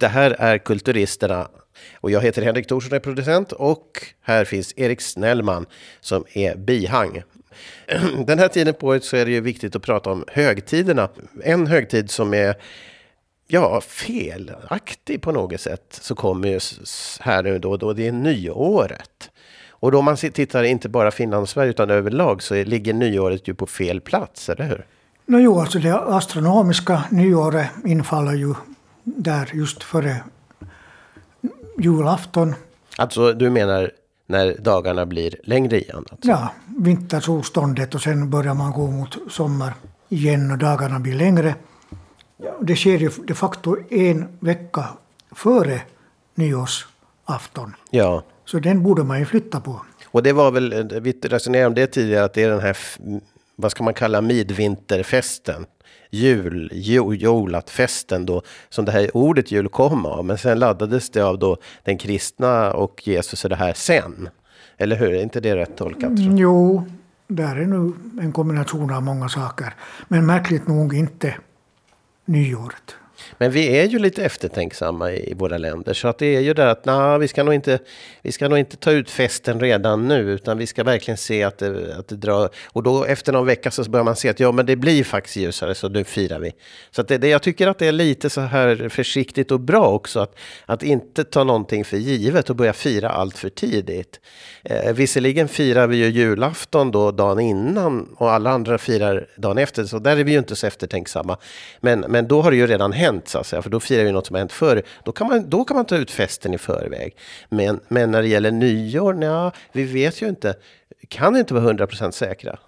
det här är Kulturisterna. Och jag heter Henrik Thorsson, är producent och här finns Erik Snellman som är bihang. Den här tiden på året så är det ju viktigt att prata om högtiderna. En högtid som är ja, felaktig på något sätt så kommer ju här nu då, då det är nyåret. Och då man tittar inte bara Finland och Sverige utan överlag så ligger nyåret ju på fel plats, eller hur? No, jo, alltså det astronomiska nyåret infaller ju där just före julafton. Alltså du menar när dagarna blir längre igen? Alltså. Ja, vintersolståndet och sen börjar man gå mot sommar igen och dagarna blir längre. Det sker ju de facto en vecka före nyårsafton. Ja. Så den borde man ju flytta på. Och det var väl, vi resonerade om det tidigare, att det är den här, vad ska man kalla midvinterfesten? Jul, julatfesten då, som det här ordet jul kom av. Men sen laddades det av då den kristna och Jesus och det här sen. Eller hur? Är inte det rätt tolkat? Mm, jo, där är nu en kombination av många saker. Men märkligt nog inte nyåret. Men vi är ju lite eftertänksamma i, våra länder. Så att det är ju det att nah, vi, ska nog inte, vi ska nog inte ta ut festen redan nu. Utan vi ska verkligen se att det, att det drar. Och då efter någon vecka så börjar man se att ja, men det blir faktiskt ljusare så nu firar vi. Så att det, det, jag tycker att det är lite så här försiktigt och bra också. Att, att inte ta någonting för givet och börja fira allt för tidigt. Eh, visserligen firar vi ju julafton då dagen innan och alla andra firar dagen efter. Så där är vi ju inte så eftertänksamma. Men, men då har det ju redan hänt hänt, så att säga, för då firar vi något som har hänt förr. Då kan man, då kan man ta ut festen i förväg. Men, men när det gäller nyår, ja, vi vet ju inte. Kan inte vara 100% säkra.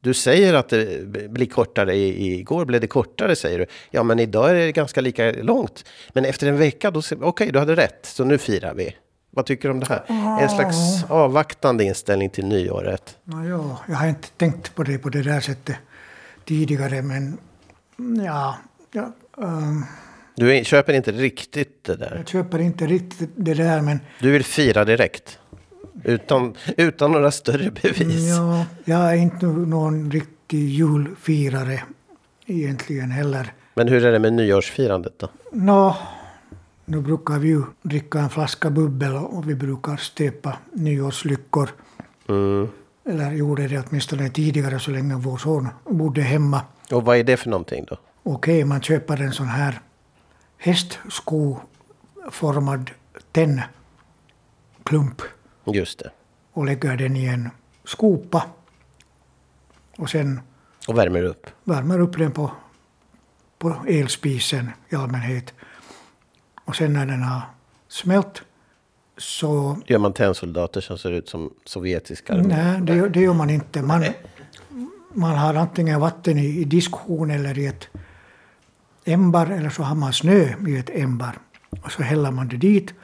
Du säger att det blir kortare, igår blev det kortare säger du. Ja men idag är det ganska lika långt. Men efter en vecka, då okej okay, du hade rätt, så nu firar vi. Vad tycker du om det här? En slags avvaktande inställning till nyåret. ja, jag har inte tänkt på det på det där sättet tidigare men ja, jag Um, du köper inte riktigt det där? Jag köper inte riktigt det där men... Du vill fira direkt? Utan, utan några större bevis? Ja, jag är inte någon riktig julfirare egentligen heller. Men hur är det med nyårsfirandet då? Nå, nu brukar vi ju dricka en flaska bubbel och vi brukar stöpa nyårslyckor. Mm. Eller gjorde det åtminstone tidigare så länge vår son bodde hemma. Och vad är det för någonting då? Okej, man köper en sån här hästskoformad tennklump. Just det. Och lägger den i en skopa. Och sen... Och värmer upp? Värmer upp den på, på elspisen i allmänhet. Och sen när den har smält så... Gör man tennsoldater som ser ut som sovjetiska? Nej, det, det gör man inte. Man, man har antingen vatten i, i diskhon eller i ett ämbar eller så har man snö i ett ämbar. Och så häller man det dit.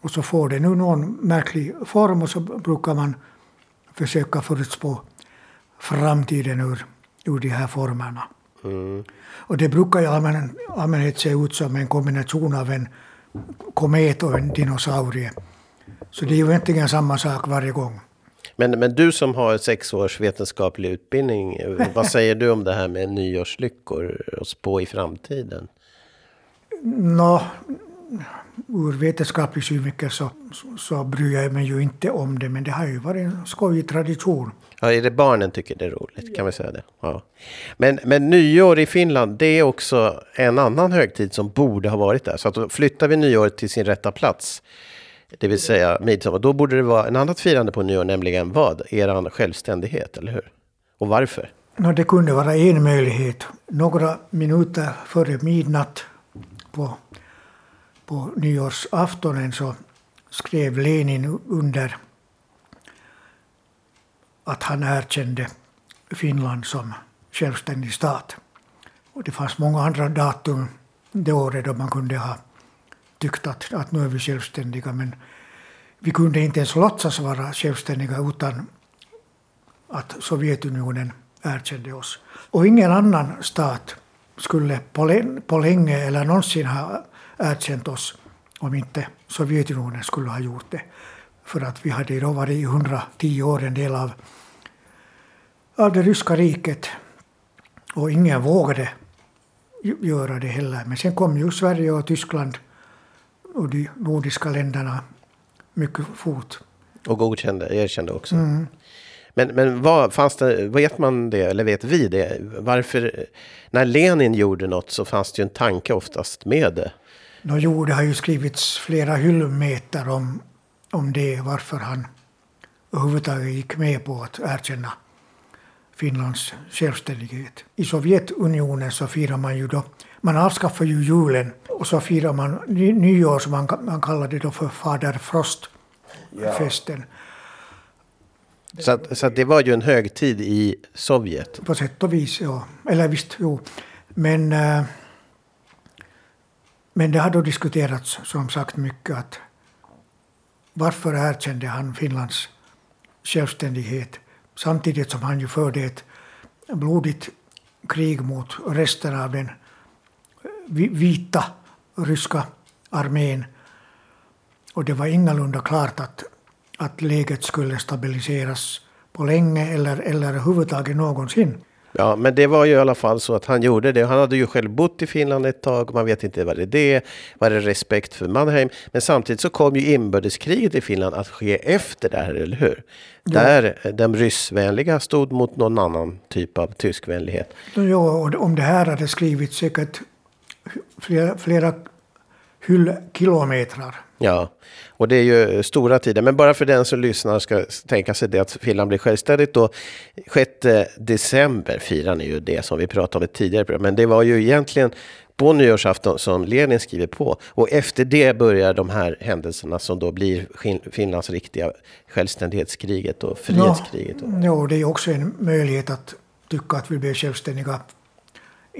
Och så får det nu någon märklig form och så brukar man försöka förutspå framtiden ur, ur de här formerna. Mm. Och det brukar i allmän, allmänhet se ut som en kombination av en komet och en dinosaurie. Så det är ju egentligen samma sak varje gång. Men, men du som har sex års vetenskaplig utbildning, vad säger du om det här med nyårslyckor och spå i framtiden? Nå, ur vetenskaplig synvinkel så, så, så bryr jag mig ju inte om det, men det har ju varit en skojig tradition. Ja, är det barnen tycker det är roligt? Kan vi säga det? Ja. Men, men nyår i Finland, det är också en annan högtid som borde ha varit där. Så att flyttar vi nyåret till sin rätta plats det vill säga midsommar. Då borde det vara en annat firande på nyår, nämligen vad? Er självständighet, eller hur? Och varför? No, det kunde vara en möjlighet. Några minuter före midnatt på, på nyårsaftonen så skrev Lenin under att han erkände Finland som självständig stat. Och det fanns många andra datum det året då man kunde ha tyckt att, att nu är vi självständiga men vi kunde inte ens låtsas vara självständiga utan att Sovjetunionen erkände oss. Och ingen annan stat skulle på, på länge eller någonsin ha erkänt oss om inte Sovjetunionen skulle ha gjort det. För att vi hade då varit i 110 år en del av, av det ryska riket och ingen vågade göra det heller. Men sen kom ju Sverige och Tyskland och de nordiska länderna mycket fort. Och godkände, erkände också. Mm. Men, men vad, fanns det, vet man det, eller vet vi det? Varför, när Lenin gjorde något så fanns det ju en tanke oftast med det. No, jo, det har ju skrivits flera hyllmeter om, om det, varför han överhuvudtaget gick med på att erkänna Finlands självständighet. I Sovjetunionen så firar man ju då, man avskaffar ju julen och så firar man nyår som man, man kallar det då för Fader Frost-festen. Ja. Så, att, så att det var ju en högtid i Sovjet? På sätt och vis, ja. Eller visst, jo. Men, äh, men det har då diskuterats som sagt mycket att varför erkände han Finlands självständighet samtidigt som han ju förde ett blodigt krig mot resten av den vita ryska armén. Och det var ingalunda klart att, att läget skulle stabiliseras på länge eller, eller överhuvudtaget någonsin. Ja, men det var ju i alla fall så att han gjorde det. Han hade ju själv bott i Finland ett tag. Man vet inte vad det är det. Var det respekt för Mannheim? Men samtidigt så kom ju inbördeskriget i Finland att ske efter det här, eller hur? Ja. Där de ryssvänliga stod mot någon annan typ av tyskvänlighet. Ja, och om det här hade skrivits säkert flera, flera hyllkilometrar. Ja, och det är ju stora tider. Men bara för den som lyssnar ska tänka sig det att Finland blir självständigt då. 6 december firar ni ju det som vi pratade om i tidigare Men det var ju egentligen på nyårsafton som Lenin skriver på. Och efter det börjar de här händelserna som då blir Finlands riktiga självständighetskriget och frihetskriget. Ja, ja det är också en möjlighet att tycka att vi blir självständiga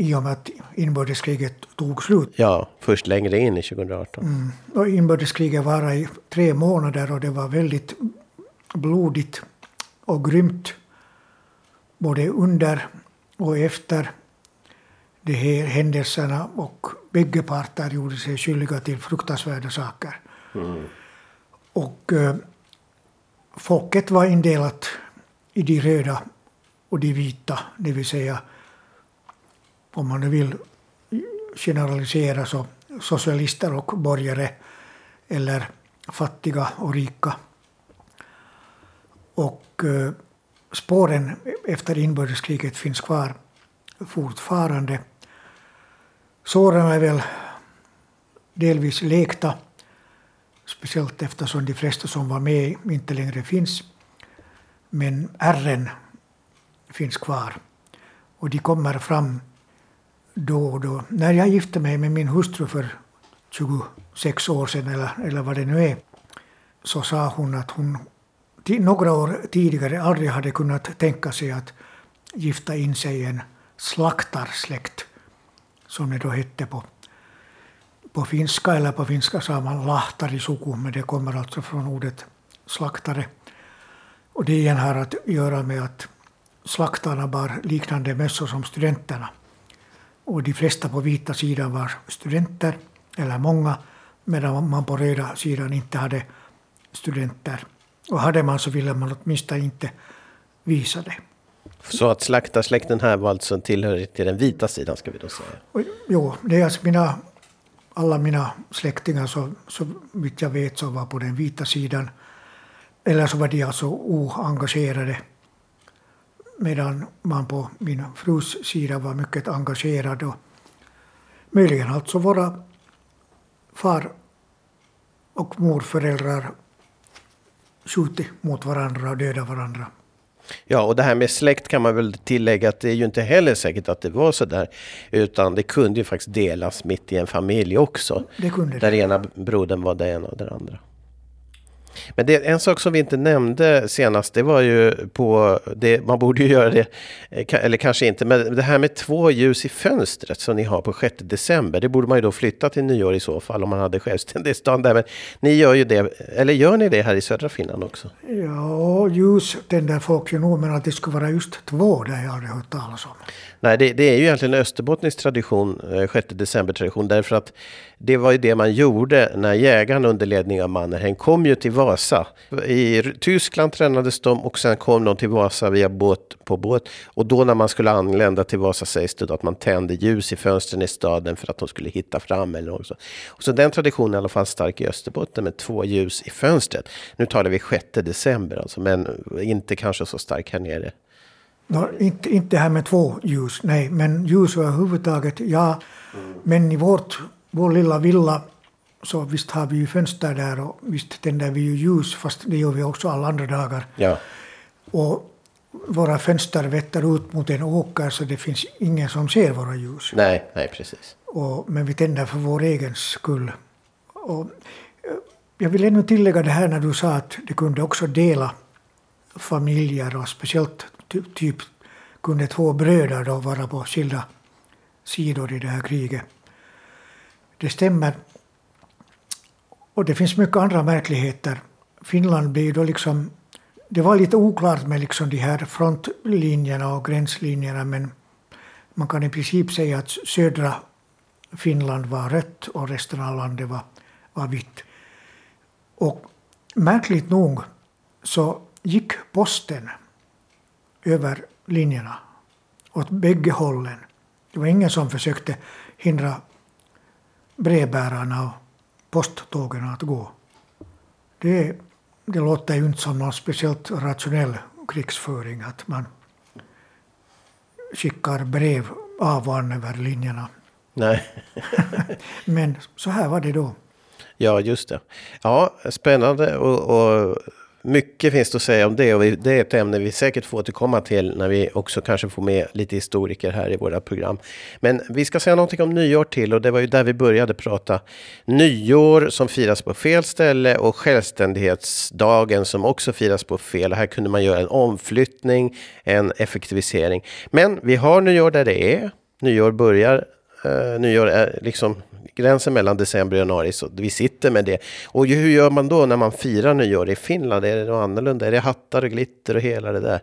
i och med att inbördeskriget tog slut. Ja, först längre in i 2018. Mm. Och inbördeskriget varade i tre månader och det var väldigt blodigt och grymt både under och efter de här händelserna och bägge parter gjorde sig skyldiga till fruktansvärda saker. Mm. Och eh, folket var indelat i de röda och de vita, det vill säga om man nu vill generalisera så socialister och borgare eller fattiga och rika. Och eh, spåren efter inbördeskriget finns kvar fortfarande. Såren är väl delvis lekta, speciellt eftersom de flesta som var med inte längre finns. Men ärren finns kvar och de kommer fram då och då. När jag gifte mig med min hustru för 26 år sedan, eller, eller vad det nu är, så sa hon att hon några år tidigare aldrig hade kunnat tänka sig att gifta in sig i en slaktarsläkt, som det då hette på, på finska, eller på finska sa man lahtarisuku, men det kommer alltså från ordet slaktare. Och det igen har att göra med att slaktarna bar liknande mössor som studenterna. Och de flesta på vita sidan var studenter, eller många, medan man på röda sidan inte hade studenter. Och hade man så ville man åtminstone inte visa det. Så att slaktarsläkten här var alltså tillhörig till den vita sidan ska vi då säga? Och, jo, det är alltså mina, alla mina släktingar så, så vitt jag vet så var på den vita sidan. Eller så var de alltså oengagerade medan man på min frus sida var mycket engagerad och möjligen alltså våra far och morföräldrar skjutit mot varandra och dödat varandra. Ja, och det här med släkt kan man väl tillägga att det är ju inte heller säkert att det var så där. Utan det kunde ju faktiskt delas mitt i en familj också. Det kunde där det. ena brodern var det ena och det andra. Men det, en sak som vi inte nämnde senast, det var ju på, det, man borde ju göra det, eh, eller kanske inte, men det här med två ljus i fönstret som ni har på 6 december, det borde man ju då flytta till nyår i så fall om man hade självständighetsdagen där. Men ni gör ju det, eller gör ni det här i södra Finland också? Ja, ljus tänder folk ju nog, men att det skulle vara just två, det har jag aldrig hört talas om. Nej, det, det, är ju egentligen österbottnisk tradition, 6 eh, december tradition, därför att det var ju det man gjorde när jägaren under ledning av Mannerheim kom ju till Vasa. I Tyskland tränades de och sen kom de till Vasa via båt på båt. Och då när man skulle anlända till Vasa sägs det att man tände ljus i fönstren i staden för att de skulle hitta fram eller något så. Och så den traditionen är i alla fall stark i Österbotten med två ljus i fönstret. Nu talar vi 6 december alltså, men inte kanske så stark här nere. No, inte, inte här med två ljus, nej, men ljus överhuvudtaget, ja. Mm. Men i vårt, vår lilla villa så visst har vi ju fönster där och visst tänder vi ju ljus, fast det gör vi också alla andra dagar. Ja. Och våra fönster vetter ut mot en åker så det finns ingen som ser våra ljus. Nej, nej precis. Och, men vi tänder för vår egen skull. Och, eh, jag vill ännu tillägga det här när du sa att det kunde också dela familjer och speciellt typ, typ kunde två bröder då vara på skilda sidor i det här kriget. Det stämmer och det finns mycket andra märkligheter. Finland blir då liksom... Det var lite oklart med liksom de här frontlinjerna och gränslinjerna men man kan i princip säga att södra Finland var rött och resten av landet var, var vitt. Och märkligt nog så gick posten över linjerna åt bägge hållen. Det var ingen som försökte hindra brevbärarna och posttågen att gå. Det, det låter ju inte som någon speciellt rationell krigsföring att man skickar brev av och an över linjerna. Nej. Men så här var det då. Ja, just det. Ja, spännande och, och mycket finns det att säga om det och det är ett ämne vi säkert får återkomma till när vi också kanske får med lite historiker här i våra program. Men vi ska säga någonting om nyår till och det var ju där vi började prata. Nyår som firas på fel ställe och självständighetsdagen som också firas på fel. Här kunde man göra en omflyttning, en effektivisering. Men vi har nyår där det är. Nyår börjar, eh, nyår är liksom gränsen mellan december och januari, så vi sitter med det. Och hur gör man då när man firar nyår i Finland? Är det något annorlunda? Är det hattar och glitter och hela det där?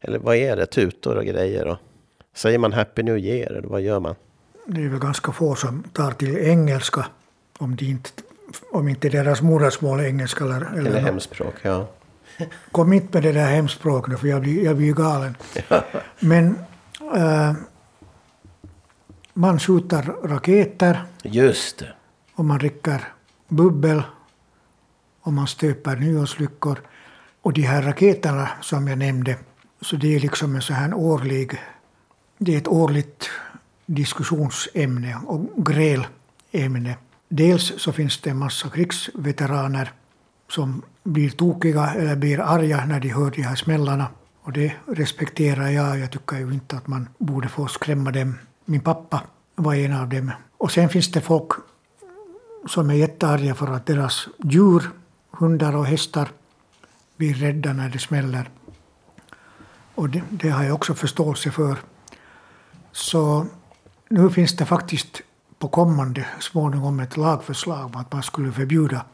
Eller vad är det? Tutor och grejer? Och... Säger man Happy New Year eller vad gör man? Det är väl ganska få som tar till engelska om, de inte, om inte deras modersmål är engelska. Eller, eller, eller hemspråk, ja. Kom inte med det där hemspråket för jag blir, jag blir galen. Men äh, man skjuter raketer. Just det. Och man dricker bubbel. Och man stöper nyårslyckor. Och de här raketerna som jag nämnde, så det är liksom en så här årlig... Det är ett årligt diskussionsämne och grälämne. Dels så finns det en massa krigsveteraner som blir tokiga eller blir arga när de hör de här smällarna. Och det respekterar jag. Jag tycker ju inte att man borde få skrämma dem min pappa var en av dem. Och sen finns det folk som är jättearga för att deras djur, hundar och hästar, blir rädda när det smäller. Och det, det har jag också förståelse för. Så nu finns det faktiskt på kommande småningom ett lagförslag om att man skulle förbjuda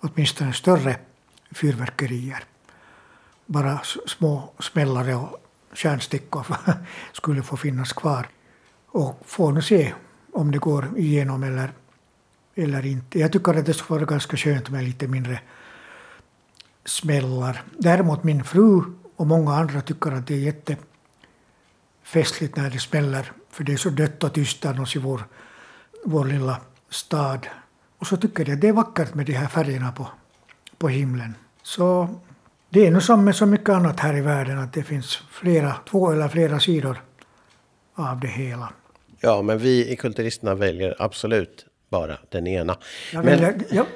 åtminstone större fyrverkerier. Bara små smällare och kärnstickor skulle få finnas kvar. Och får nu se om det går igenom eller, eller inte. Jag tycker att det skulle vara ganska skönt med lite mindre smällar. Däremot min fru och många andra tycker att det är jättefestligt när det smäller. För det är så dött och tyst annars i vår, vår lilla stad. Och så tycker jag att det är vackert med de här färgerna på, på himlen. Så det är nu som med så mycket annat här i världen att det finns flera, två eller flera sidor av det hela. Ja, men vi i Kulturisterna väljer absolut bara den ena. Jag väljer, men, jag,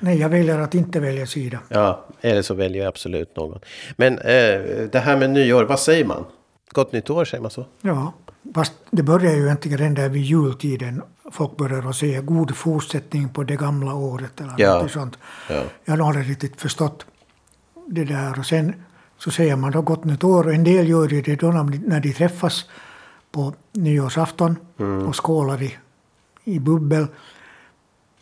nej, jag väljer att inte välja sida. Ja, eller så väljer jag absolut någon. Men eh, det här med nyår, vad säger man? Gott nytt år, säger man så? Ja, fast det börjar ju egentligen redan där vid jultiden. Folk börjar att säga god fortsättning på det gamla året eller ja. något sånt. Ja. Jag har aldrig riktigt förstått det där. Och sen så säger man då gott nytt år. Och en del gör det då när de träffas på nyårsafton mm. och skålar i, i bubbel.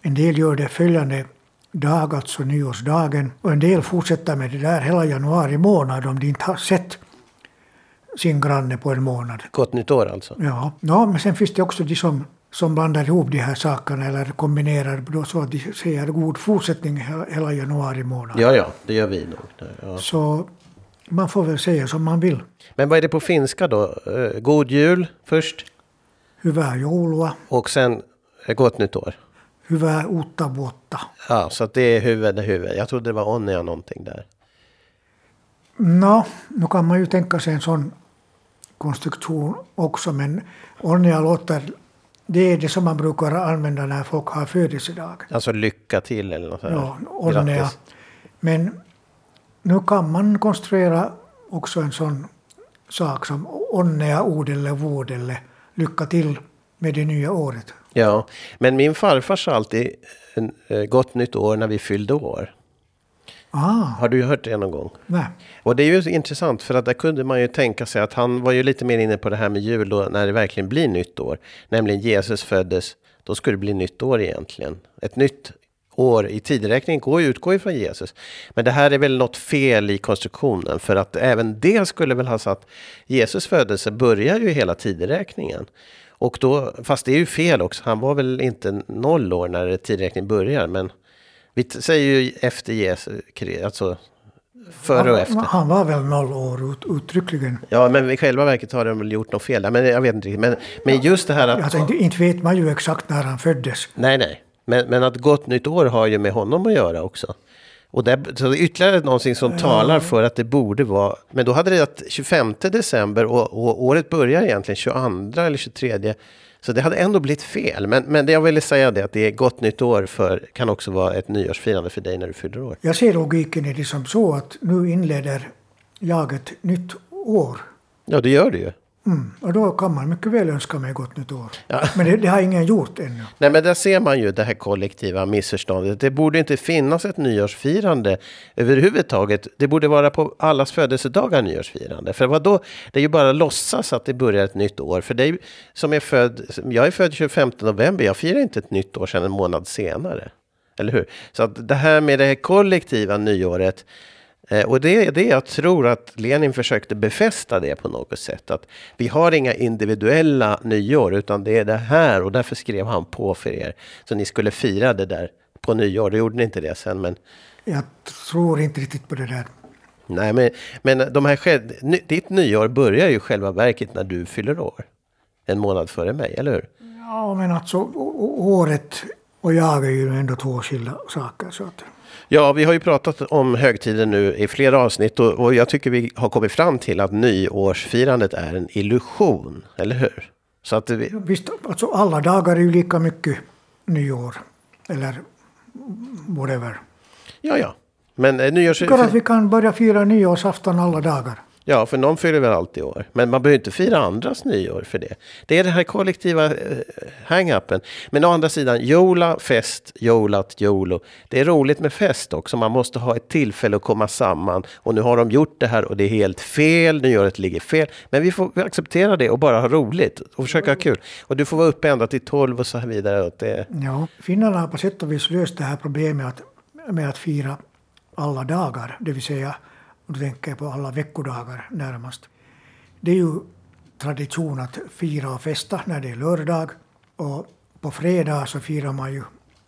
En del gör det följande dag, alltså nyårsdagen. Och en del fortsätter med det där hela januari månad om de inte har sett sin granne på en månad. Gott nytt år alltså? Ja, ja men sen finns det också de som som blandar ihop de här sakerna eller kombinerar då så att de säger god fortsättning he- hela januari månad. Ja, ja, det gör vi nog. Ja. Så man får väl säga som man vill. Men vad är det på finska då? Eh, God jul först Hyvää joulua, och sen gott nytt år. hyvää uutta vuotta. Ja, så det är huvud, huvud. Jag trodde det var onnea någonting där. Nå, nu kan man ju tänka sig en sån konstruktion också, men onnea låter, det är det som man brukar använda när folk har födelsedag. Alltså lycka till eller något sånt. Ja, onnea. Men nu kan man konstruera också en sån sak som onnea odelle vuodelle, lycka till med det nya året. Ja, men min farfar sa alltid en, eh, gott nytt år när vi fyllde år. Ah, Har du hört det någon gång? nej. Och det är ju intressant för att där kunde man ju tänka sig att han var ju lite mer inne på det här med jul då, när det verkligen blir nytt år. Nämligen Jesus föddes, då skulle det bli nytt år egentligen. Ett nytt år i tideräkningen går ju utgår ju från Jesus. Men det här är väl något fel i konstruktionen för att även det skulle väl ha satt Jesus födelse börjar ju hela tideräkningen. Och då, fast det är ju fel också, han var väl inte noll år när tideräkningen börjar men vi säger ju efter Jesus, alltså före och efter. Han, han var väl noll år ut, uttryckligen. Ja, men i själva verket har de väl gjort något fel där. Men jag vet inte riktigt. Men, men just det här att... Alltså, inte, inte vet man ju exakt när han föddes. Nej, nej. Men, men att gott nytt år har ju med honom att göra också. Och det, så ytterligare någonting som talar för att det borde vara... Men då hade det varit 25 december och, och året börjar egentligen 22 eller 23. Så det hade ändå blivit fel. Men, men det jag ville säga det att det är gott nytt år för kan också vara ett nyårsfirande för dig när du fyller år. Jag ser logiken i det som så att nu inleder jag ett nytt år. Ja, det gör det ju. Mm. Och då kan man mycket väl önska mig gott nytt år. Ja. Men det, det har ingen gjort ännu. Nej, men där ser man ju det här kollektiva missförståndet. Det borde inte finnas ett nyårsfirande överhuvudtaget. Det borde vara på allas födelsedagar nyårsfirande. För vad då? Det är ju bara att låtsas att det börjar ett nytt år. För dig som är född, jag är född 25 november, jag firar inte ett nytt år sedan en månad senare. Eller hur? Så att det här med det här kollektiva nyåret, Och det är det jag tror att Lenin försökte befästa det på något sätt. Att vi har inga individuella nyår utan det är det här och därför skrev han på för er. Så ni skulle fira det där på nyår. Det gjorde ni inte det sen men Jag tror inte riktigt på det där. Nej men, men de här, själv- ditt nyår börjar ju själva verket när du fyller år. En månad före mig, eller hur? Ja, men alltså året och jag är ju ändå två skilda saker. Så att, Ja, vi har ju pratat om högtiden nu i flera avsnitt och, och jag tycker vi har kommit fram till att nyårsfirandet är en illusion, eller hur? Så att vi, visst, alltså alla dagar är ju lika mycket nyår. Eller whatever. ja, ja. Men eh, nyårs... Tycker att vi kan börja fira nyårsafton alla dagar. Ja, för någon fyller väl alltid år. Men man behöver inte fira andras nyår för det. Det är den här kollektiva eh, hang-upen. Men å andra sidan, jola, fest, jolat, jolo. Det är roligt med fest också. Man måste ha ett tillfälle att komma samman. Och nu har de gjort det här och det är helt fel. Nyåret ligger fel. Men vi får acceptera det och bara ha roligt och försöka ha kul. Och du får vara uppe ända till tolv och så här vidare. Det, Ja, finnarna har på sätt och vis löst det här problemet med att fira alla dagar, det vill säga, och då tänker jag på alla veckodagar närmast. Det är ju tradition att fira och festa när det är lördag och på fredag så firar man ju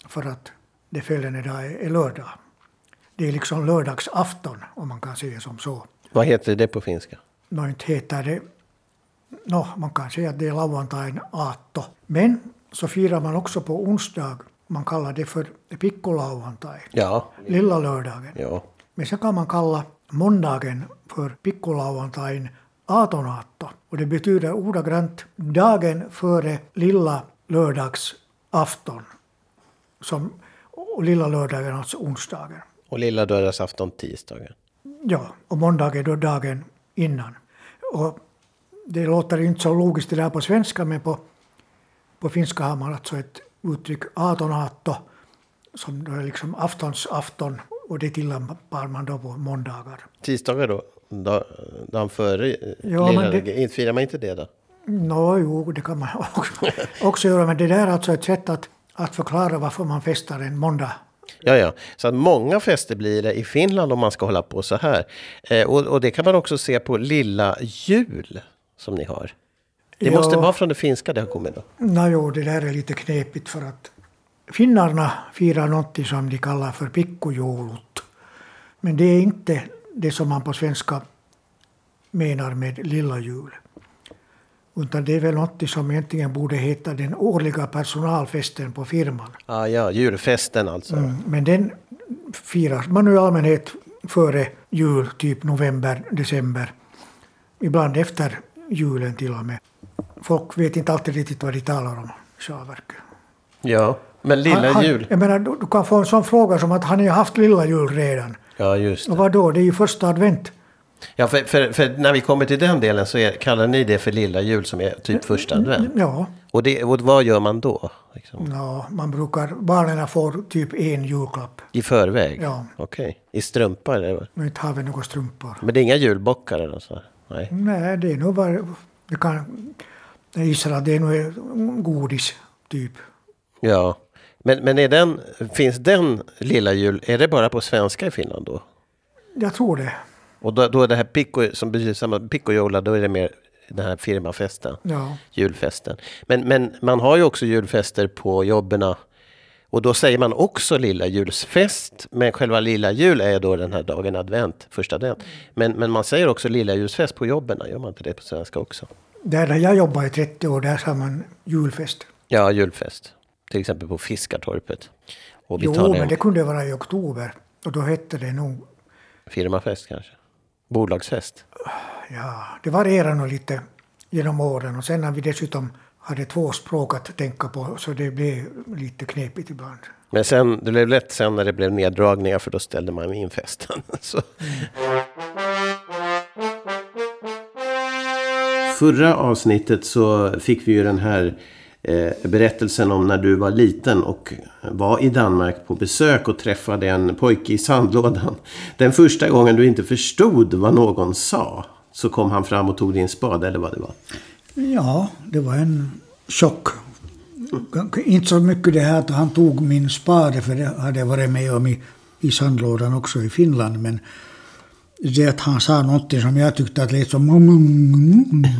för att det följande dag är lördag. Det är liksom lördagsafton om man kan säga som så. vad heter det på finska? Nå, inte heter det... Nå, man kan säga att det är lauantain aatto. Men så firar man också på onsdag. Man kallar det för pikkulauantai, Ja, lilla lördagen. ja. Men sen kan man kalla måndagen för pikkulauantain aatonatto. Och det betyder ordagrant dagen före lilla lördagsafton. Som, och lilla lördagen alltså onsdagen. Och lilla lördagsafton tisdagen. Ja, och måndag är då dagen innan. Och det låter inte så logiskt det där på svenska, men på, på finska har man alltså ett uttryck atonaatto, som då är liksom aftonsafton, och det tillämpar man då på måndagar. Tisdagar då? Da- Dagen före? Ja, det- inte Firar man inte det då? Nå, jo, det kan man också, också göra, men det där är alltså ett sätt att, att förklara varför man festar en måndag. Ja, ja. Så att många fester blir det i Finland om man ska hålla på så här. Eh, och, och det kan man också se på lilla jul som ni har. Det måste vara från det finska det har kommit då? Nej, jo, det där är lite knepigt för att finnarna firar något som de kallar för pikkujoulut. Men det är inte det som man på svenska menar med lilla jul. Utan det är väl något som egentligen borde heta den årliga personalfesten på firman. Ah, ja, julfesten alltså. Mm, men den firas man i allmänhet före jul, typ november, december. Ibland efter julen till och med. Folk vet inte alltid riktigt vad de talar om Ja, men lilla han, jul? Jag menar, du, du, kan få en sån fråga som att han har haft lilla jul redan. Ja, just det. Och vad då? Det är ju första advent. Ja, för, för, för, när vi kommer till den delen så är, kallar ni det för lilla jul som är typ första advent? Ja. Och, det, och vad gör man då? Liksom? Ja, man brukar, barnen får typ en julklapp. I förväg? Ja. Okej. Okay. I strumpor eller? Men inte har vi några strumpor. Men det är inga julbockar eller så? Nej. Nej, det är nog bara, det kan, jag gissar att det är nog godis typ. Ja. Men, men är den, finns den lilla jul, är det bara på svenska i Finland då? Jag tror det. Och då, då är det här Pico, som betyder samma, Picojola, då är det mer den här firmafesten. Ja. Julfesten. Men, men man har ju också julfester på jobben. Och då säger man också lilla julsfest. Men själva lilla jul är då den här dagen advent, första advent. Men, men man säger också lilla julsfest på jobben. Gör man inte det på svenska också? Där jag jobbade i 30 år, där sa man julfest. Ja, julfest. Till exempel på Fiskartorpet. Och vi jo, men det kunde vara i oktober. Och då hette det nog... Firmafest kanske? Bolagsfest? Ja, det varierar nog lite genom åren och sen när vi dessutom hade två språk att tänka på så det blev lite knepigt ibland. Men sen, det blev lätt sen när det blev neddragningar för då ställde man in festen. Mm. Förra avsnittet så fick vi ju den här Eh, berättelsen om när du var liten och var i Danmark på besök och träffade en pojke i sandlådan. Den första gången du inte förstod vad någon sa så kom han fram och tog din spade eller vad det var. Ja, det var en chock. Inte så mycket det här att han tog min spade, för det hade jag varit med om i, i sandlådan också i Finland. Men det att han sa någonting som jag tyckte att lät som... Mm, mm, mm,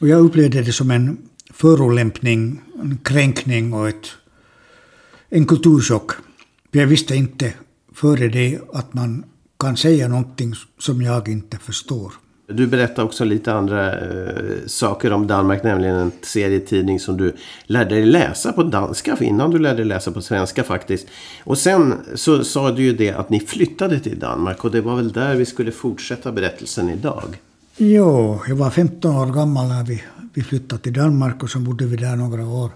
och jag upplevde det som en förolämpning, en kränkning och ett, en kulturchock. Jag visste inte före det att man kan säga någonting som jag inte förstår. Du berättar också lite andra eh, saker om Danmark, nämligen en serietidning som du lärde dig läsa på danska innan du lärde dig läsa på svenska faktiskt. Och sen så sa du ju det att ni flyttade till Danmark och det var väl där vi skulle fortsätta berättelsen idag. Jo, jag var 15 år gammal när vi, vi flyttade till Danmark och så bodde vi där några år.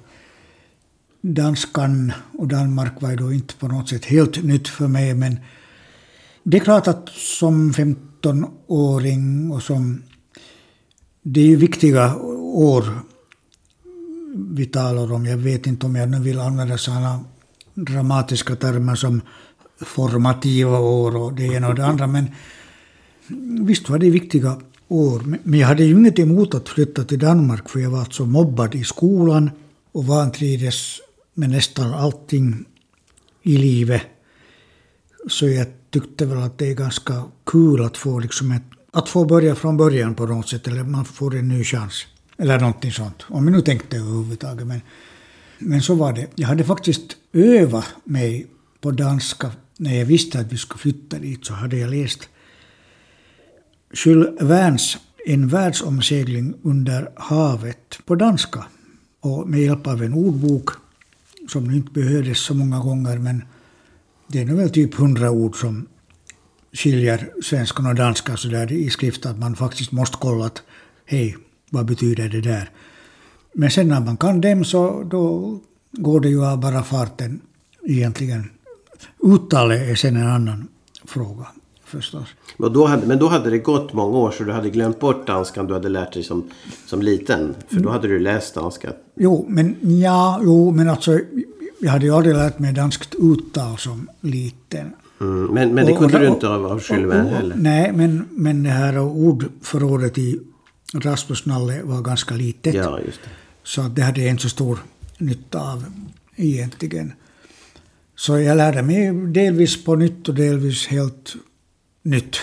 Danskan och Danmark var ju då inte på något sätt helt nytt för mig men det är klart att som 15-åring och som... Det är ju viktiga år vi talar om. Jag vet inte om jag nu vill använda sådana dramatiska termer som formativa år och det ena och det andra. Men visst var det viktiga år. Men jag hade ju inget emot att flytta till Danmark för jag var alltså mobbad i skolan och vantrivdes med nästan allting i livet. Så jag tyckte väl att det är ganska kul att få, liksom ett, att få börja från början på något sätt, eller man får en ny chans. Eller någonting sånt. Om jag nu tänkte överhuvudtaget. Men, men så var det. Jag hade faktiskt övat mig på danska. När jag visste att vi skulle flytta dit så hade jag läst Jules Vernes En världsomsegling under havet på danska. Och med hjälp av en ordbok som nu inte behövdes så många gånger men det är nog väl typ hundra ord som skiljer svenskan och danskan så där i skrift att man faktiskt måste kolla att hej, vad betyder det där? Men sen när man kan dem så då går det ju av bara farten egentligen. Uttalet är sen en annan fråga förstås. Men då, hade, men då hade det gått många år så du hade glömt bort danskan du hade lärt dig som, som liten? För då hade du läst danska? Jo, men ja, jo, men alltså jag hade ju aldrig lärt mig danskt uttal som liten. Mm, men, men det kunde och, du inte av, av Sylvain heller? Nej, men, men det här ordförrådet i Rasmus Nalle var ganska litet. Ja, just det. Så det hade jag inte så stor nytta av egentligen. Så jag lärde mig delvis på nytt och delvis helt nytt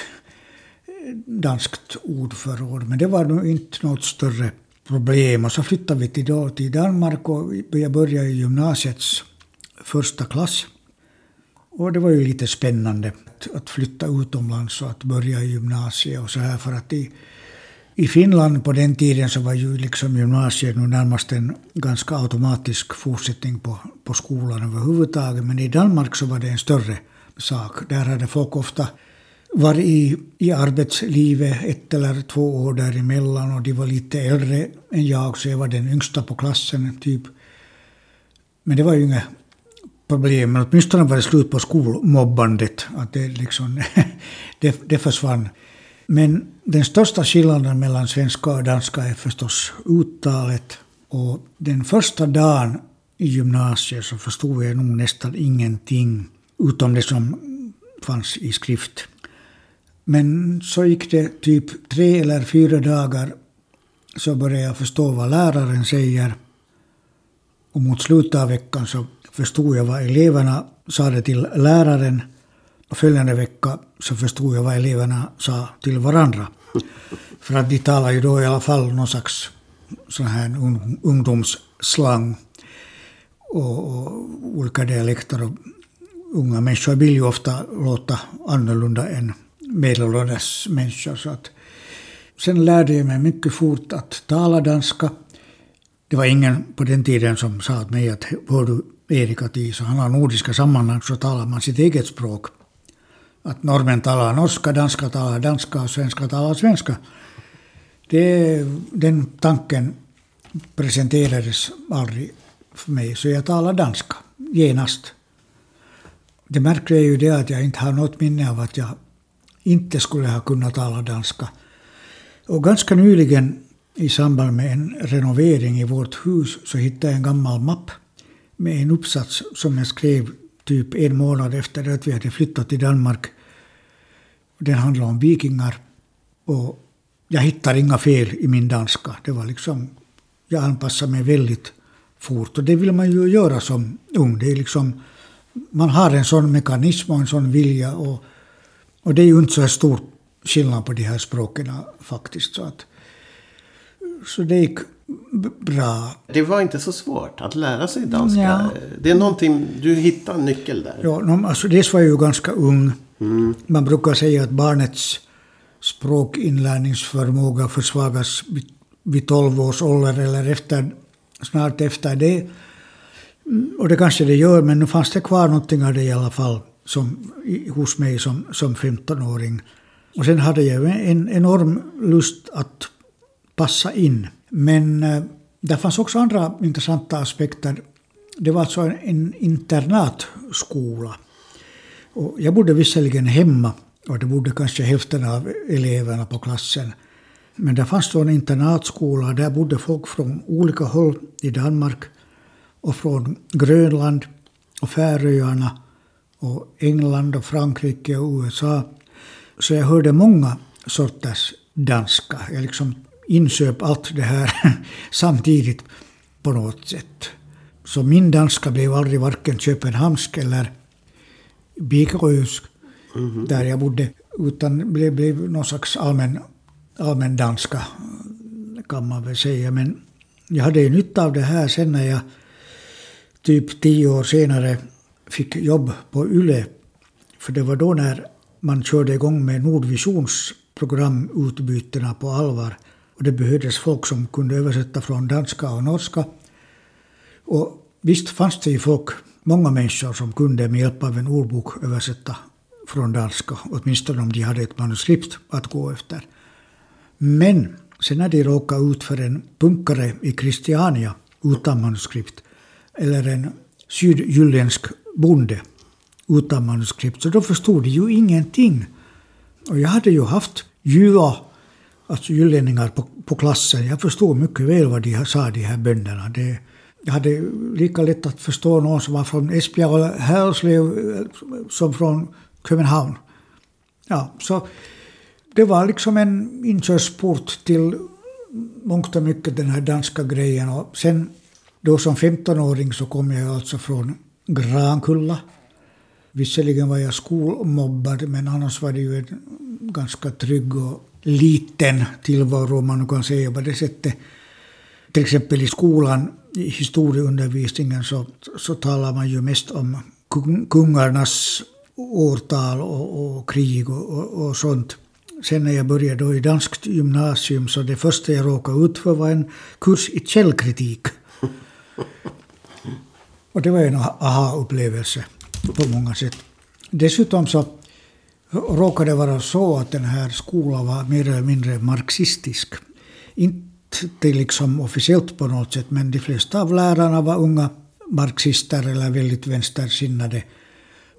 eh, danskt ordförråd. Men det var nog inte något större problem. Och så flyttade vi till, då, till Danmark och jag började i gymnasiets första klass. Och det var ju lite spännande att, att flytta utomlands och att börja i gymnasiet och så här för att i, i Finland på den tiden så var ju liksom gymnasiet nu närmast en ganska automatisk fortsättning på, på skolan överhuvudtaget. Men i Danmark så var det en större sak. Där hade folk ofta varit i, i arbetslivet ett eller två år däremellan och de var lite äldre än jag så jag var den yngsta på klassen typ. Men det var ju inget problem, men åtminstone var det slut på skolmobbandet. Att det, liksom, det, det försvann. Men den största skillnaden mellan svenska och danska är förstås uttalet. Och den första dagen i gymnasiet så förstod jag nog nästan ingenting utom det som fanns i skrift. Men så gick det typ tre eller fyra dagar så började jag förstå vad läraren säger. Och mot slutet av veckan så förstod jag vad eleverna sa det till läraren. Och följande vecka så förstod jag vad eleverna sa till varandra. För att de talar ju då i alla fall någon slags sån här ungdomsslang och, och olika dialekter. Och unga människor vill ju ofta låta annorlunda än medelålders människor. Så att, sen lärde jag mig mycket fort att tala danska. Det var ingen på den tiden som sa åt mig att hör du Erik att i nordiska sammanhang så talar man sitt eget språk. Att norrmän talar norska, danska talar danska och svenska talar svenska. Det, den tanken presenterades aldrig för mig, så jag talar danska genast. Det märkliga är ju det att jag inte har något minne av att jag inte skulle ha kunnat tala danska. Och ganska nyligen i samband med en renovering i vårt hus så hittade jag en gammal mapp med en uppsats som jag skrev typ en månad efter att vi hade flyttat till Danmark. Den handlade om vikingar. Och jag hittar inga fel i min danska. Det var liksom, jag anpassade mig väldigt fort. Och det vill man ju göra som ung. Det är liksom, man har en sån mekanism och en sån vilja. Och, och det är ju inte så stor skillnad på de här språken faktiskt. Så, att, så det gick bra. Det var inte så svårt att lära sig danska. Ja. Det är någonting, du hittar en nyckel där. Ja, alltså dels var jag ju ganska ung. Mm. Man brukar säga att barnets språkinlärningsförmåga försvagas vid 12 års ålder eller efter, snart efter det. Och det kanske det gör, men nu fanns det kvar någonting av det i alla fall som, hos mig som, som 15-åring. Och sen hade jag en enorm lust att passa in. Men eh, det fanns också andra intressanta aspekter. Det var alltså en internatskola. Och jag bodde visserligen hemma och det bodde kanske hälften av eleverna på klassen. Men det fanns då en internatskola, där bodde folk från olika håll i Danmark och från Grönland och Färöarna och England och Frankrike och USA. Så jag hörde många sorters danska. Jag liksom insöp allt det här samtidigt på något sätt. Så min danska blev aldrig varken köpenhamnsk eller bikrösk, mm -hmm. där jag bodde, utan blev, blev någon slags allmän, allmän danska, kan man väl säga. Men jag hade ju nytta av det här sen när jag typ tio år senare fick jobb på YLE. För det var då när man körde igång med Nordvisions programutbytena på allvar. Och det behövdes folk som kunde översätta från danska och norska. Och visst fanns det ju folk, många människor som kunde med hjälp av en ordbok översätta från danska, åtminstone om de hade ett manuskript att gå efter. Men sen när de råkade ut för en punkare i Christiania utan manuskript, eller en sydjylländsk bonde utan manuskript, så då förstod de ju ingenting. Och jag hade ju haft ljuva alltså jyllänningar på, på klassen. Jag förstod mycket väl vad de sa, de här bönderna. Det, jag hade lika lätt att förstå någon som var från Esbjerg eller Härslöv som från Köpenhamn. Ja, så det var liksom en inkörsport till mångt och mycket den här danska grejen. Och sen då som 15-åring så kom jag alltså från Grankulla. Visserligen var jag skolmobbad men annars var det ju en ganska trygg och liten tillvaro, om man kan säga på det sättet. till exempel i skolan, i historieundervisningen, så, så talar man ju mest om kungarnas årtal och, och krig och, och, och, sånt. Sen när jag började då i danskt gymnasium så det första jag råkade ut för var en kurs i källkritik. Och det var en aha-upplevelse på många sätt. Dessutom så råkade det vara så att den här skolan var mer eller mindre marxistisk. Inte liksom officiellt på något sätt, men de flesta av lärarna var unga marxister eller väldigt vänstersinnade.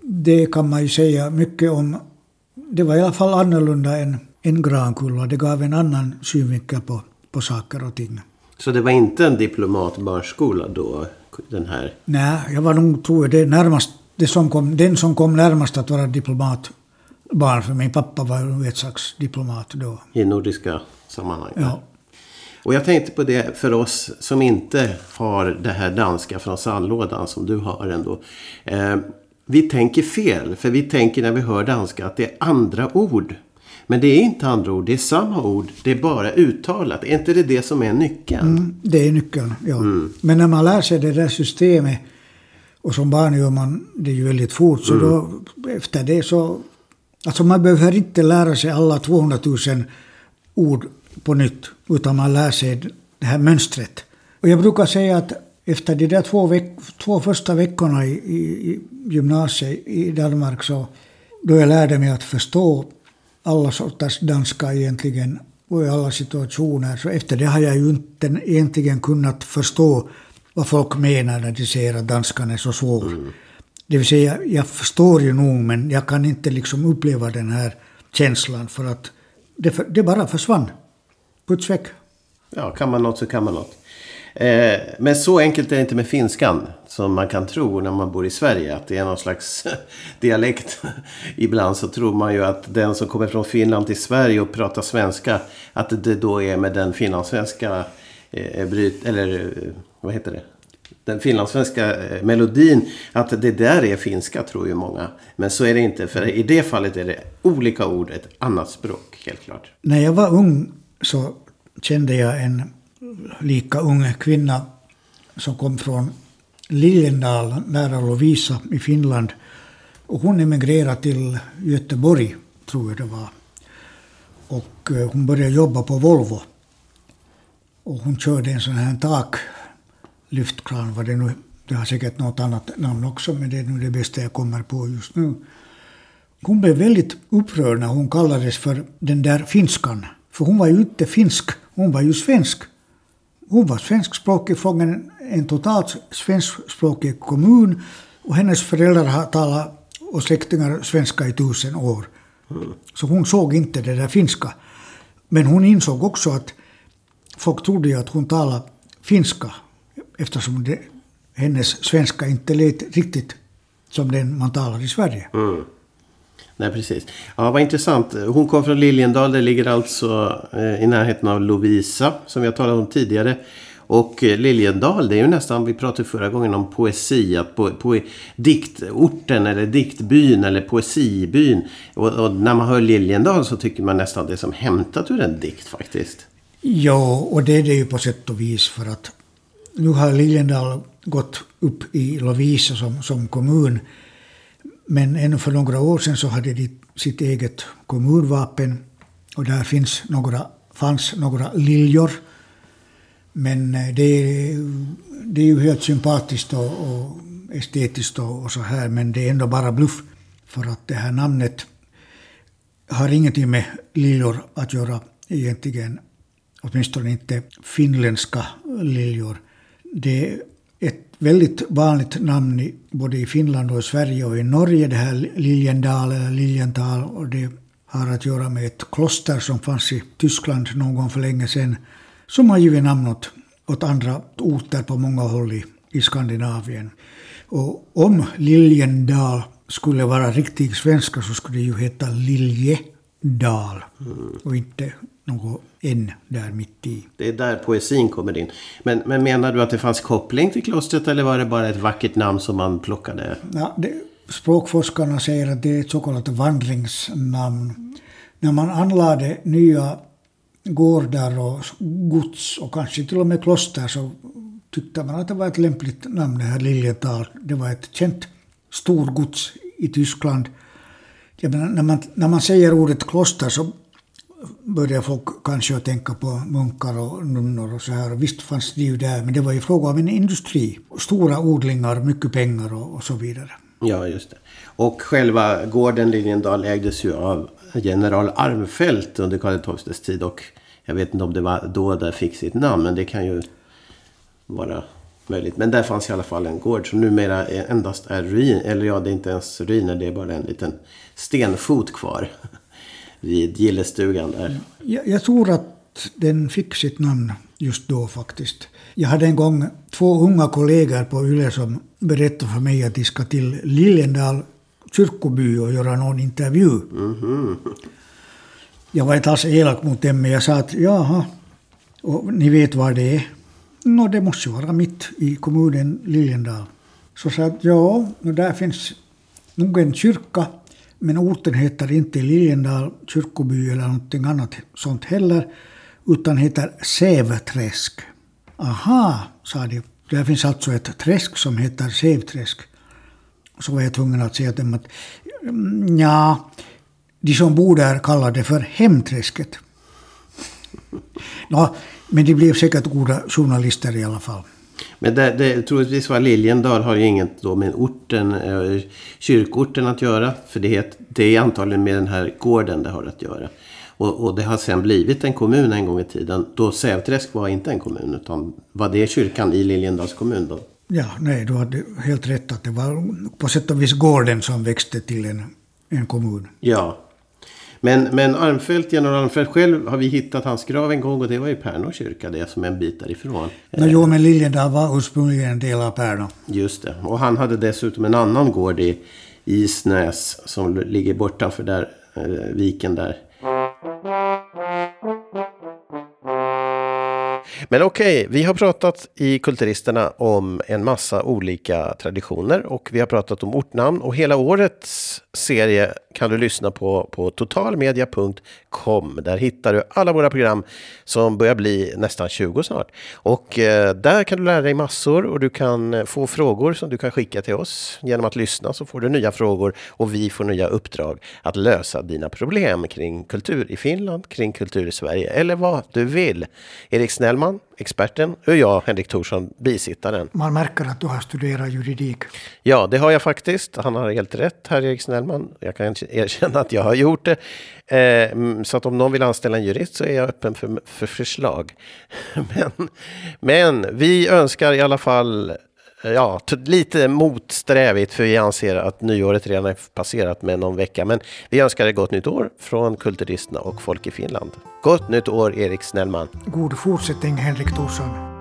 Det kan man ju säga mycket om. Det var i alla fall annorlunda än, än Grankulla. Det gav en annan synvinkel på, på saker och ting. Så det var inte en diplomatbarnskola då? Den här? Nej, jag var nog, tror jag, det närmast, det som kom, den som kom närmast att vara diplomatbarn. För min pappa var ju ett slags diplomat då. I nordiska sammanhang? Ja. Och jag tänkte på det för oss som inte har det här danska från sandlådan som du har ändå. Eh, vi tänker fel, för vi tänker när vi hör danska att det är andra ord. Men det är inte andra ord, det är samma ord, det är bara uttalat. Är inte det det som är nyckeln? Mm, det är nyckeln, ja. Mm. Men när man lär sig det där systemet, och som barn gör man det ju väldigt fort, så mm. då efter det så... Alltså man behöver inte lära sig alla 200 000 ord på nytt, utan man lär sig det här mönstret. Och jag brukar säga att efter de där två, veck, två första veckorna i, i, i gymnasiet i Danmark så då jag lärde mig att förstå alla sorters danska egentligen och i alla situationer. Så efter det har jag ju inte egentligen kunnat förstå vad folk menar när de säger att danskan är så svår. Mm. Det vill säga, jag förstår ju nog men jag kan inte liksom uppleva den här känslan för att det, det bara försvann. Puts väck. Ja, kan man något så kan man något. Eh, men så enkelt är det inte med finskan som man kan tro när man bor i Sverige. Att det är någon slags dialekt. Ibland så tror man ju att den som kommer från Finland till Sverige och pratar svenska. Att det då är med den finlandssvenska eh, bryt, eller eh, vad heter det? Den finlandssvenska eh, melodin. Att det där är finska tror ju många. Men så är det inte. För i det fallet är det olika ord, ett annat språk helt klart. När jag var ung så kände jag en lika ung kvinna som kom från Liljendal nära Lovisa i Finland. Och hon emigrerade till Göteborg, tror jag det var. Och eh, hon började jobba på Volvo. Och hon körde en sån här taklyftkran, vad det nu det har säkert något annat namn också, men det är nu det bästa jag kommer på just nu. Hon blev väldigt upprörd när hon kallades för den där finskan. För hon var ju inte finsk, hon var ju svensk. Hon var svenskspråkig från en, totalt svenskspråkig kommun och hennes föräldrar har talat och släktingar svenska i tusen år. Så hon såg inte det där finska. Men hon insåg också att folk trodde ju att hon talade finska eftersom det, hennes svenska inte lät riktigt som den man talar i Sverige. Mm. Nej, precis. Ja, vad intressant. Hon kom från Liljendal. Det ligger alltså eh, i närheten av Lovisa, som vi har talat om tidigare. Och eh, Liljendal, det är ju nästan, vi pratade förra gången om poesi, att po, po, diktorten eller diktbyn eller poesibyn. Och, och, när man hör Liljendal så tycker man nästan det är som hämtat ur en dikt faktiskt. Ja, och det är det ju på sätt och vis för att nu har Liljendal gått upp i Lovisa som, som kommun. Men ännu för några år sedan så hade de sitt eget kommunvapen och där finns några, fanns några liljor. Men eh, det, det är ju helt sympatiskt och, och estetiskt och, och, så här men det är ändå bara bluff. För att det här namnet har ingenting med liljor att göra egentligen. Åtminstone inte finländska liljor. Det väldigt vanligt namn i, både i Finland och i Sverige och i Norge, det här Liljendal eller Liljental. Och det har att göra med ett kloster som fanns i Tyskland någon gång för länge sedan. Som har givit namn åt, åt andra orter på många håll i, i Skandinavien. Och om Liljendal skulle vara riktig svenska så skulle det ju heta Liljedal. Och inte något en där mitt i. Det är där poesin kommer in. Men, men menar du att det fanns koppling till klostret eller var det bara ett vackert namn som man plockade? Ja, det, språkforskarna säger att det är ett så kallat vandringsnamn. När man anlade nya gårdar och gods och kanske till och med kloster så tyckte man att det var ett lämpligt namn det här Liljetal. Det var ett känt storgods i Tyskland. Jag menar, när, man, när man säger ordet kloster så Började folk kanske att tänka på munkar och nunnor och så här. Visst fanns det ju där, men det var ju fråga om en industri. Stora odlingar, mycket pengar och, och så vidare. Ja, just det. Och själva gården Liljendal ägdes ju av general Armfelt under Karl XIIs tid. Och jag vet inte om det var då det fick sitt namn, men det kan ju vara möjligt. Men där fanns i alla fall en gård som numera endast är ruin. Eller ja, det är inte ens ruiner, det är bara en liten stenfot kvar. Vid gillestugan där. Jag, jag tror att den fick sitt namn just då faktiskt. Jag hade en gång två unga kollegor på YLE som berättade för mig att de ska till Liljendal kyrkoby och göra någon intervju. Mm -hmm. Jag var inte alls elak mot dem, men jag sa att jaha, och ni vet var det är? Nå, det måste ju vara mitt i kommunen Liljendal. Så sa jag att ja, där finns nog en kyrka, men orten heter inte Liljendal kyrkoby eller någonting annat sånt heller, utan heter Sävträsk. Aha, sa de. Där finns alltså ett träsk som heter Sävträsk. Så var jag tvungen att säga till dem att mm, ja, de som bor där kallar det för Hemträsket. Ja, men de blev säkert goda journalister i alla fall. Men det, det, troligtvis var Liljendal har ju inget då med orten, eh, kyrkorten att göra. För det, det är antagligen med den här gården det har att göra. Och, och, det har sen blivit en kommun en gång i tiden. Då Sävträsk var inte en kommun utan var det kyrkan i Liljendals kommun då? Ja, nej, du hade helt rätt att det var på sätt och vis gården som växte till en, en kommun. Ja. Men, men Armfelt, general Armfelt själv har vi hittat hans grav en gång och det var i Pärnå kyrka det som är en bit därifrån. No, jo, men Liljendal var ursprungligen en del av Pärnå. Just det. Och han hade dessutom en annan gård i Isnäs som ligger bortanför där, eh, viken där. Men okej, okay, vi har pratat i Kulturisterna om en massa olika traditioner och vi har pratat om ortnamn och hela årets serie kan du lyssna på på totalmedia.com. Där hittar du alla våra program som börjar bli nästan 20 snart. Och eh, där kan du lära dig massor och du kan få frågor som du kan skicka till oss. Genom att lyssna så får du nya frågor och vi får nya uppdrag att lösa dina problem kring kultur i Finland, kring kultur i Sverige eller vad du vill. Erik Snellman, experten, och jag, Henrik Thorsson, bisittaren. Man märker att du har studerat juridik. Ja, det har jag faktiskt. Han har helt rätt här, Erik Snellman. Jag kan erkänna att jag har gjort det. Eh, så att om någon vill anställa en jurist så är jag öppen för, för förslag. men, men vi önskar i alla fall Eh, ja, lite motsträvigt för vi anser att nyåret redan är passerat med någon vecka. Men vi önskar ett gott nytt år från Kulturisterna och Folk i Finland. Gott nytt år Erik Snellman. God fortsättning Henrik Thorsson.